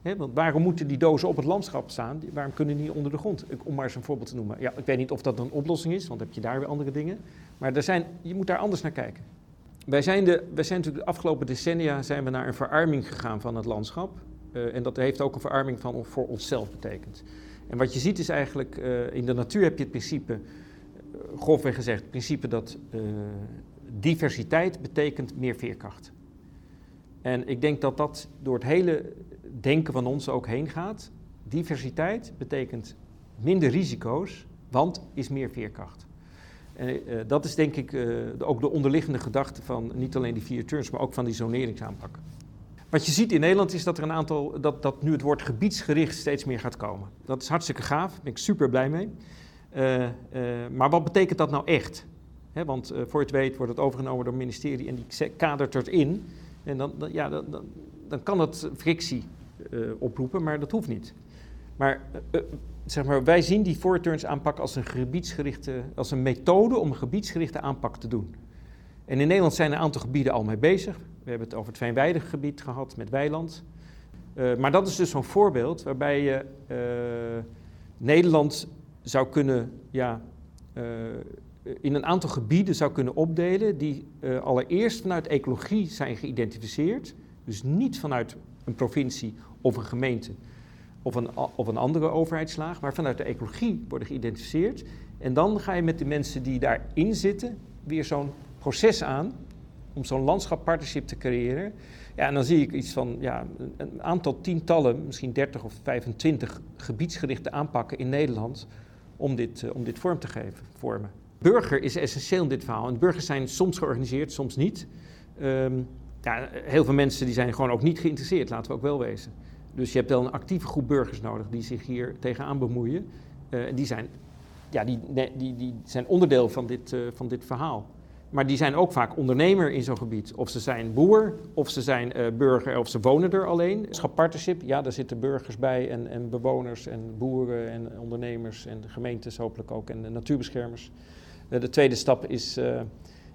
Want waarom moeten die dozen op het landschap staan? Waarom kunnen die onder de grond? Om maar eens een voorbeeld te noemen. Ja, ik weet niet of dat een oplossing is, want heb je daar weer andere dingen. Maar er zijn, je moet daar anders naar kijken. Wij zijn, de, wij zijn natuurlijk de afgelopen decennia zijn we naar een verarming gegaan van het landschap. Uh, en dat heeft ook een verarming van, voor onszelf betekend. En wat je ziet is eigenlijk, uh, in de natuur heb je het principe, uh, grofweg gezegd, het principe dat diversiteit betekent meer veerkracht. En ik denk dat dat door het hele denken van ons ook heen gaat. Diversiteit betekent minder risico's, want is meer veerkracht. En uh, dat is denk ik de, ook de onderliggende gedachte van niet alleen die vier turns, maar ook van die zoneringsaanpak. Wat je ziet in Nederland is dat er een aantal, dat, dat nu het woord gebiedsgericht steeds meer gaat komen. Dat is hartstikke gaaf, daar ben ik super blij mee. Uh, maar wat betekent dat nou echt? Want voor je het weet wordt het overgenomen door het ministerie en die kadert het in. En dan, dan ja, dan, dan, dan, kan het frictie oproepen, maar dat hoeft niet. Maar zeg maar, wij zien die voorturns aanpak als een gebiedsgerichte, als een methode om een gebiedsgerichte aanpak te doen. En in Nederland zijn een aantal gebieden al mee bezig. We hebben het over het Veenweidegebied gehad met Weiland. Maar dat is dus zo'n voorbeeld waarbij je Nederland zou kunnen, ja, in een aantal gebieden zou kunnen opdelen die allereerst vanuit ecologie zijn geïdentificeerd. Dus niet vanuit een provincie of een gemeente, of een, een andere overheidslaag, maar vanuit de ecologie worden geïdentificeerd. En dan ga je met de mensen die daarin zitten weer zo'n proces aan om zo'n landschappartnership te creëren. Ja, en dan zie ik iets van ja, een aantal tientallen, misschien 30 of 25 gebiedsgerichte aanpakken in Nederland om dit, uh, om dit vorm te geven, vormen. Burger is essentieel in dit verhaal. En burgers zijn soms georganiseerd, soms niet. Um, ja, heel veel mensen die zijn gewoon ook niet geïnteresseerd, laten we ook wel wezen. Dus je hebt wel een actieve groep burgers nodig die zich hier tegenaan bemoeien. Uh, die, zijn, ja, die, die, die zijn onderdeel van dit, uh, van dit verhaal. Maar die zijn ook vaak ondernemer in zo'n gebied. Of ze zijn boer, of ze zijn uh, burger, of ze wonen er alleen. Schappartnership, ja, daar zitten burgers bij en, en bewoners en boeren en ondernemers en gemeentes hopelijk ook en natuurbeschermers. de tweede stap is,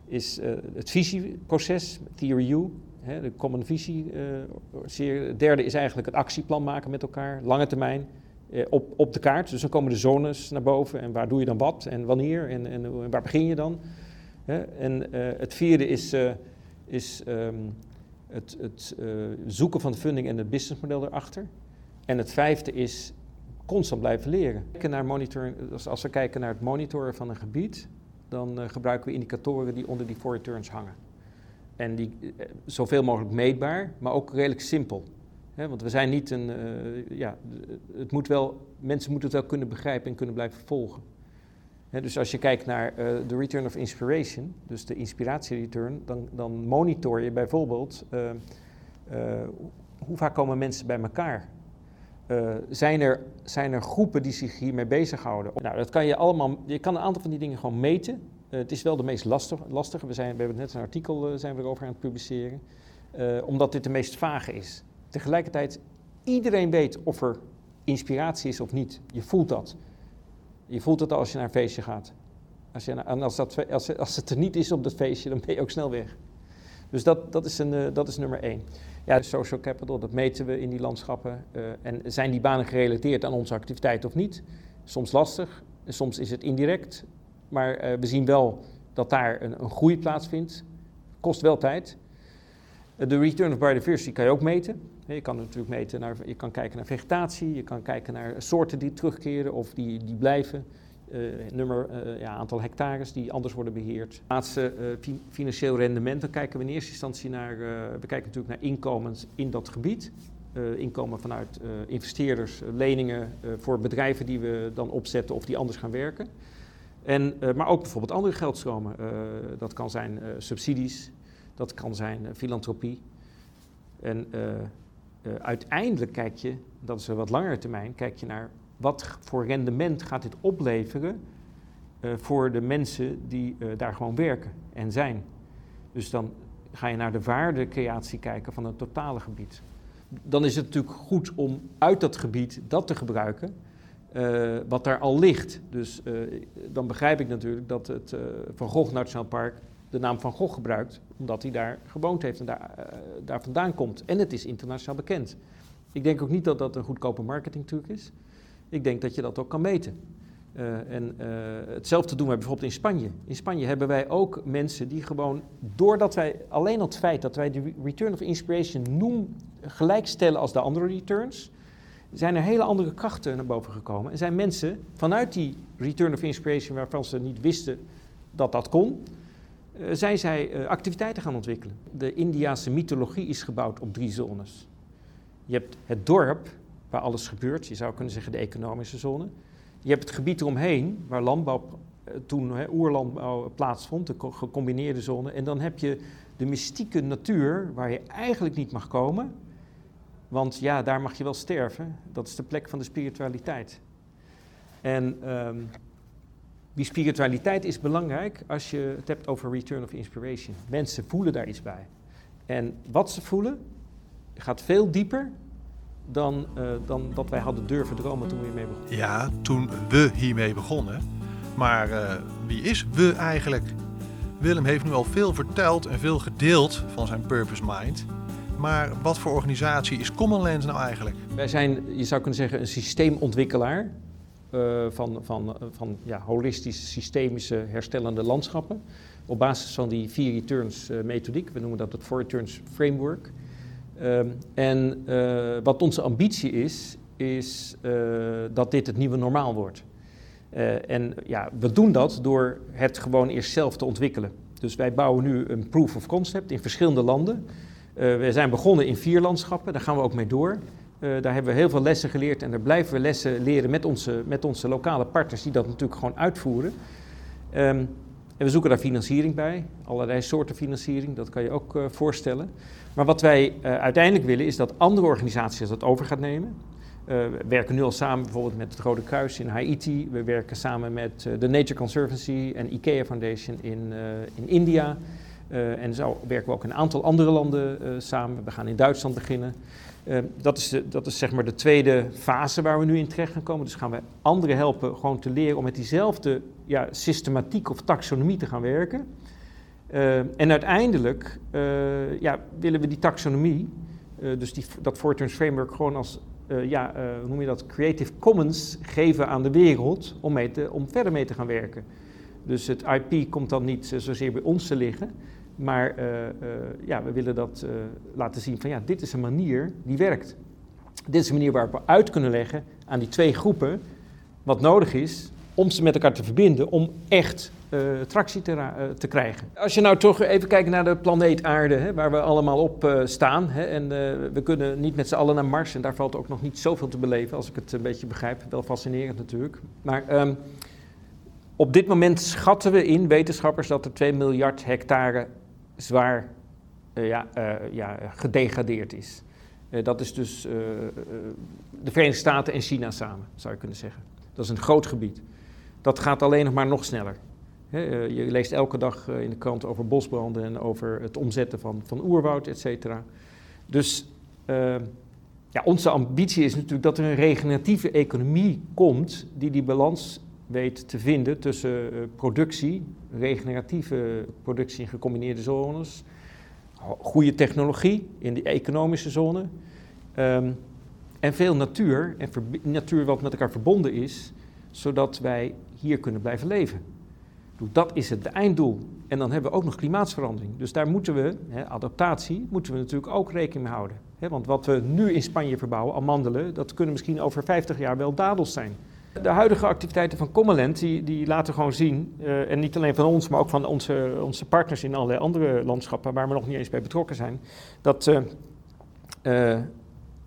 is het visieproces, Theory U hè, de common visie. Uh, derde is eigenlijk het actieplan maken met elkaar, lange termijn, uh, op, op de kaart. Dus dan komen de zones naar boven en waar doe je dan wat en wanneer en, en, waar begin je dan. Hè? En het vierde is, is um, het, het zoeken van de funding en het businessmodel erachter. En het vijfde is constant blijven leren. Naar monitoring, als we kijken naar het monitoren van een gebied, dan gebruiken we indicatoren die onder die four returns hangen. En die, eh, zoveel mogelijk meetbaar, maar ook redelijk simpel. want we zijn niet een. Uh, ja, het moet wel, mensen moeten het wel kunnen begrijpen en kunnen blijven volgen. dus als je kijkt naar de return of inspiration, dus de inspiratiereturn, dan, dan monitor je bijvoorbeeld hoe vaak komen mensen bij elkaar. Zijn, er, zijn er groepen die zich hiermee bezighouden? Nou, dat kan je allemaal. Je kan een aantal van die dingen gewoon meten. Uh, het is wel de meest lastig, lastige. We, zijn, we hebben net een artikel uh, zijn we erover aan het publiceren. Omdat dit de meest vage is. Tegelijkertijd, iedereen weet of er inspiratie is of niet. Je voelt dat. Je voelt al als je naar een feestje gaat. Als, je, en als, dat, als, als het er niet is op dat feestje, dan ben je ook snel weg. Dus dat, dat, is, een, dat is nummer één. Ja, social capital, dat meten we in die landschappen. en zijn die banen gerelateerd aan onze activiteit of niet? Soms lastig, soms is het indirect. Maar uh, we zien wel dat daar een, een groei plaatsvindt. Kost wel tijd. De return of biodiversity kan je ook meten. Je kan natuurlijk meten naar, je kan kijken naar vegetatie, je kan kijken naar soorten die terugkeren of die, die blijven. Uh, nummer, ja, aantal hectares die anders worden beheerd. Laatste fi financieel rendement, dan kijken we in eerste instantie naar, we kijken natuurlijk naar inkomens in dat gebied. inkomen vanuit investeerders, leningen voor bedrijven die we dan opzetten of die anders gaan werken. En, uh, maar ook bijvoorbeeld andere geldstromen. Uh, dat kan zijn uh, subsidies, dat kan zijn filantropie. En uiteindelijk kijk je, dat is een wat langere termijn, kijk je naar wat voor rendement gaat dit opleveren voor de mensen die daar gewoon werken en zijn. Dus dan ga je naar de waardecreatie kijken van het totale gebied. Dan is het natuurlijk goed om uit dat gebied dat te gebruiken uh, wat daar al ligt. Dus dan begrijp ik natuurlijk dat het Van Gogh Nationaal Park de naam Van Gogh gebruikt, omdat hij daar gewoond heeft en daar, daar vandaan komt. En het is internationaal bekend. Ik denk ook niet dat dat een goedkope marketingtruc is. Ik denk dat je dat ook kan meten. en hetzelfde doen wij bijvoorbeeld in Spanje. In Spanje hebben wij ook mensen die gewoon, doordat wij alleen al het feit dat wij de return of inspiration noem, gelijkstellen als de andere returns, zijn er hele andere krachten naar boven gekomen. En zijn mensen vanuit die return of inspiration, waarvan ze niet wisten dat dat kon, uh, zijn zij activiteiten gaan ontwikkelen. De Indiase mythologie is gebouwd op drie zones. Je hebt het dorp, waar alles gebeurt, je zou kunnen zeggen de economische zone. Je hebt het gebied eromheen, waar landbouw uh, toen he, oerlandbouw plaatsvond, de gecombineerde zone. En dan heb je de mystieke natuur, waar je eigenlijk niet mag komen, want ja, daar mag je wel sterven. Dat is de plek van de spiritualiteit. En um, die spiritualiteit is belangrijk als je het hebt over return of inspiration. Mensen voelen daar iets bij. En wat ze voelen gaat veel dieper dan, uh, dan dat wij hadden durven dromen toen we hiermee begonnen. Ja, toen we hiermee begonnen. Maar uh, wie is we eigenlijk? Willem heeft nu al veel verteld en veel gedeeld van zijn purpose mind. Maar wat voor organisatie is Common Lands nou eigenlijk? Wij zijn, je zou kunnen zeggen, een systeemontwikkelaar uh, van, van, van ja, holistische, systemische, herstellende landschappen. Op basis van die vier returns uh, methodiek, we noemen dat het Four Returns Framework. Uh, en uh, wat onze ambitie is, is dat dit het nieuwe normaal wordt. en ja, we doen dat door het gewoon eerst zelf te ontwikkelen. Dus wij bouwen nu een proof of concept in verschillende landen. we zijn begonnen in vier landschappen, daar gaan we ook mee door. Daar hebben we heel veel lessen geleerd en daar blijven we lessen leren met onze, met onze lokale partners die dat natuurlijk gewoon uitvoeren. Um, en we zoeken daar financiering bij, allerlei soorten financiering, dat kan je ook uh, voorstellen. Maar wat wij uh, uiteindelijk willen is dat andere organisaties dat over gaan nemen. we werken nu al samen bijvoorbeeld met het Rode Kruis in Haiti. We werken samen met de Nature Conservancy en IKEA Foundation in, in India. en zo werken we ook in een aantal andere landen samen. We gaan in Duitsland beginnen. Uh, dat, is de, dat is zeg maar de tweede fase waar we nu in terecht gaan komen. Dus gaan we anderen helpen gewoon te leren om met diezelfde ja, systematiek of taxonomie te gaan werken. Uh, en uiteindelijk uh, ja, willen we die taxonomie, dus die, dat Fortunes Framework, gewoon als ja, hoe noem je dat, Creative Commons geven aan de wereld om, mee te, om verder mee te gaan werken. Dus het IP komt dan niet zozeer bij ons te liggen, maar uh, uh, ja, we willen dat uh, laten zien van ja, dit is een manier die werkt. Dit is een manier waarop we uit kunnen leggen aan die twee groepen wat nodig is om ze met elkaar te verbinden, om echt tractie te, te, krijgen. Als je nou toch even kijkt naar de planeet Aarde, hè, waar we allemaal op staan. Hè, en we kunnen niet met z'n allen naar Mars en daar valt ook nog niet zoveel te beleven, als ik het een beetje begrijp. Wel fascinerend natuurlijk. Maar um, op dit moment schatten we in, wetenschappers, dat er 2 miljard hectare zwaar uh, ja, uh, ja, gedegradeerd is. Uh, dat is dus de Verenigde Staten en China samen, zou je kunnen zeggen. Dat is een groot gebied. Dat gaat alleen nog maar nog sneller. Je leest elke dag in de krant over bosbranden en over het omzetten van, van oerwoud, et cetera. Dus ja, onze ambitie is natuurlijk dat er een regeneratieve economie komt die die balans weet te vinden tussen uh, productie, regeneratieve productie in gecombineerde zones, goede technologie in die economische zone um, en veel natuur, en natuur wat met elkaar verbonden is, zodat wij hier kunnen blijven leven. Dat is het einddoel. En dan hebben we ook nog klimaatsverandering. Dus daar moeten we, hè, adaptatie, moeten we natuurlijk ook rekening mee houden. Hè, want wat we nu in Spanje verbouwen, amandelen, dat kunnen misschien over 50 jaar wel dadels zijn. De huidige activiteiten van Commeland die, die laten gewoon zien, uh, en niet alleen van ons, maar ook van onze, onze partners in allerlei andere landschappen waar we nog niet eens bij betrokken zijn, dat, uh, uh,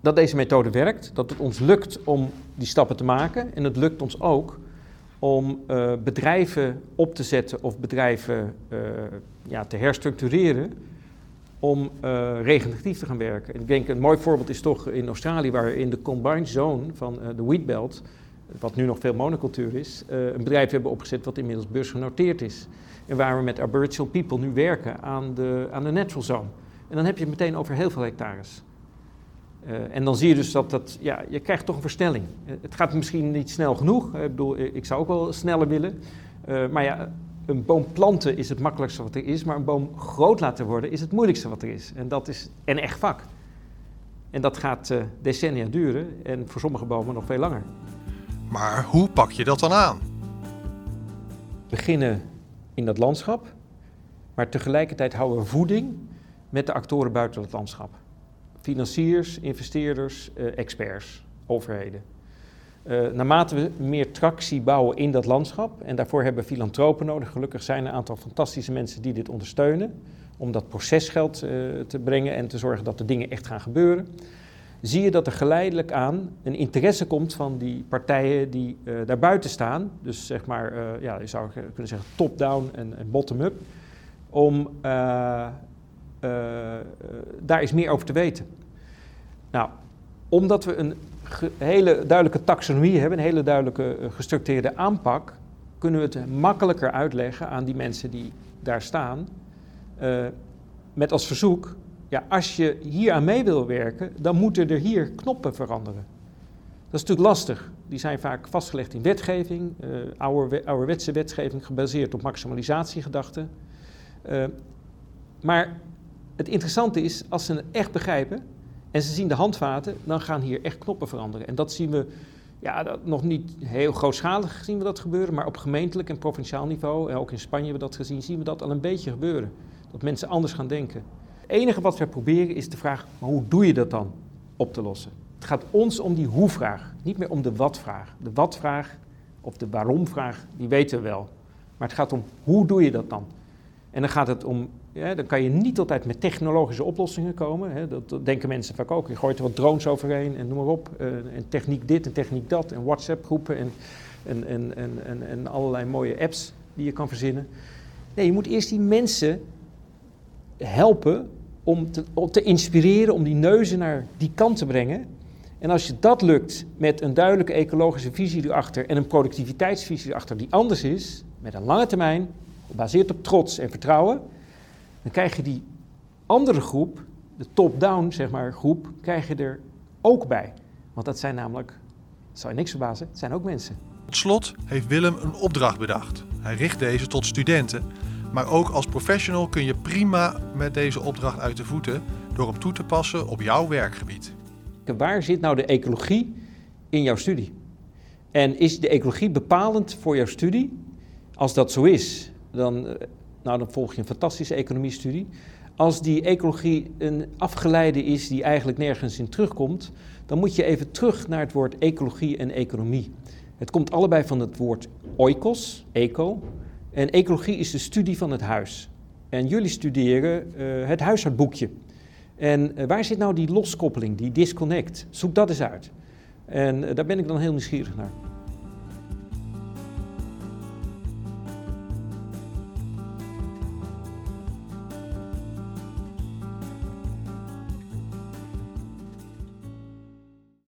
dat deze methode werkt, dat het ons lukt om die stappen te maken en het lukt ons ook om bedrijven op te zetten of bedrijven ja, te herstructureren om regeneratief te gaan werken. En ik denk een mooi voorbeeld is toch in Australië, waar in de combined zone van de wheatbelt wat nu nog veel monocultuur is, uh, een bedrijf hebben opgezet wat inmiddels beursgenoteerd is. En waar we met Aboriginal People nu werken aan de, aan de natural zone. En dan heb je het meteen over heel veel hectares. Uh, en dan zie je dus dat dat, ja, je krijgt toch een versnelling. Uh, het gaat misschien niet snel genoeg. ik bedoel, ik zou ook wel sneller willen. maar ja, een boom planten is het makkelijkste wat er is, maar een boom groot laten worden is het moeilijkste wat er is. En dat is een echt vak. En dat gaat decennia duren en voor sommige bomen nog veel langer. Maar hoe pak je dat dan aan? Beginnen in dat landschap, maar tegelijkertijd houden we voeding met de actoren buiten het landschap. Financiers, investeerders, eh, experts. overheden. Uh, naarmate we meer tractie bouwen in dat landschap, en daarvoor hebben we filantropen nodig. Gelukkig zijn er een aantal fantastische mensen die dit ondersteunen. Om dat procesgeld uh, te brengen en te zorgen dat de dingen echt gaan gebeuren. Zie je dat er geleidelijk aan een interesse komt van die partijen die uh, daar buiten staan. Dus zeg maar, ja, je zou kunnen zeggen top-down en, bottom-up. Om daar eens meer over te weten. Nou, omdat we een hele duidelijke taxonomie hebben, een hele duidelijke gestructureerde aanpak, kunnen we het makkelijker uitleggen aan die mensen die daar staan. Met als verzoek, ja, als je hier aan mee wil werken, dan moeten er hier knoppen veranderen. Dat is natuurlijk lastig. Die zijn vaak vastgelegd in wetgeving, ouder, ouderwetse wetgeving gebaseerd op maximalisatiegedachten. Uh, maar het interessante is, als ze het echt begrijpen, en ze zien de handvaten, dan gaan hier echt knoppen veranderen. En dat zien we, ja, dat, nog niet heel grootschalig zien we dat gebeuren, maar op gemeentelijk en provinciaal niveau, en ook in Spanje hebben we dat gezien, zien we dat al een beetje gebeuren. Dat mensen anders gaan denken. Enige wat we proberen is de vraag, maar hoe doe je dat dan op te lossen? Het gaat ons om die hoe-vraag, niet meer om de wat-vraag. De wat-vraag of de waarom-vraag, die weten we wel. Maar het gaat om hoe doe je dat dan? En dan gaat het om dan kan je niet altijd met technologische oplossingen komen. Hè. Dat, denken mensen vaak ook. Je gooit er wat drones overheen en noem maar op. Uh, en techniek dit en techniek dat. En WhatsApp-groepen en, en, en, en, en, allerlei mooie apps die je kan verzinnen. Nee, je moet eerst die mensen helpen om te, om te inspireren, om die neuzen naar die kant te brengen. En als je dat lukt met een duidelijke ecologische visie erachter en een productiviteitsvisie erachter die anders is, met een lange termijn, gebaseerd op trots en vertrouwen, dan krijg je die andere groep, de top-down zeg maar, groep, krijg je er ook bij. Want dat zijn namelijk, zou je niks verbazen, het zijn ook mensen. Tot slot heeft Willem een opdracht bedacht. Hij richt deze tot studenten, maar ook als professional kun je prima met deze opdracht uit de voeten door hem toe te passen op jouw werkgebied. Waar zit nou de ecologie in jouw studie? En is de ecologie bepalend voor jouw studie? Als dat zo is, dan eh, nou dan volg je een fantastische economiestudie. Als die ecologie een afgeleide is die eigenlijk nergens in terugkomt, dan moet je even terug naar het woord ecologie en economie. Het komt allebei van het woord oikos, eco. En ecologie is de studie van het huis. En jullie studeren uh, het huishoudboekje. En uh, waar zit nou die loskoppeling, die disconnect? Zoek dat eens uit. En uh, daar ben ik dan heel nieuwsgierig naar.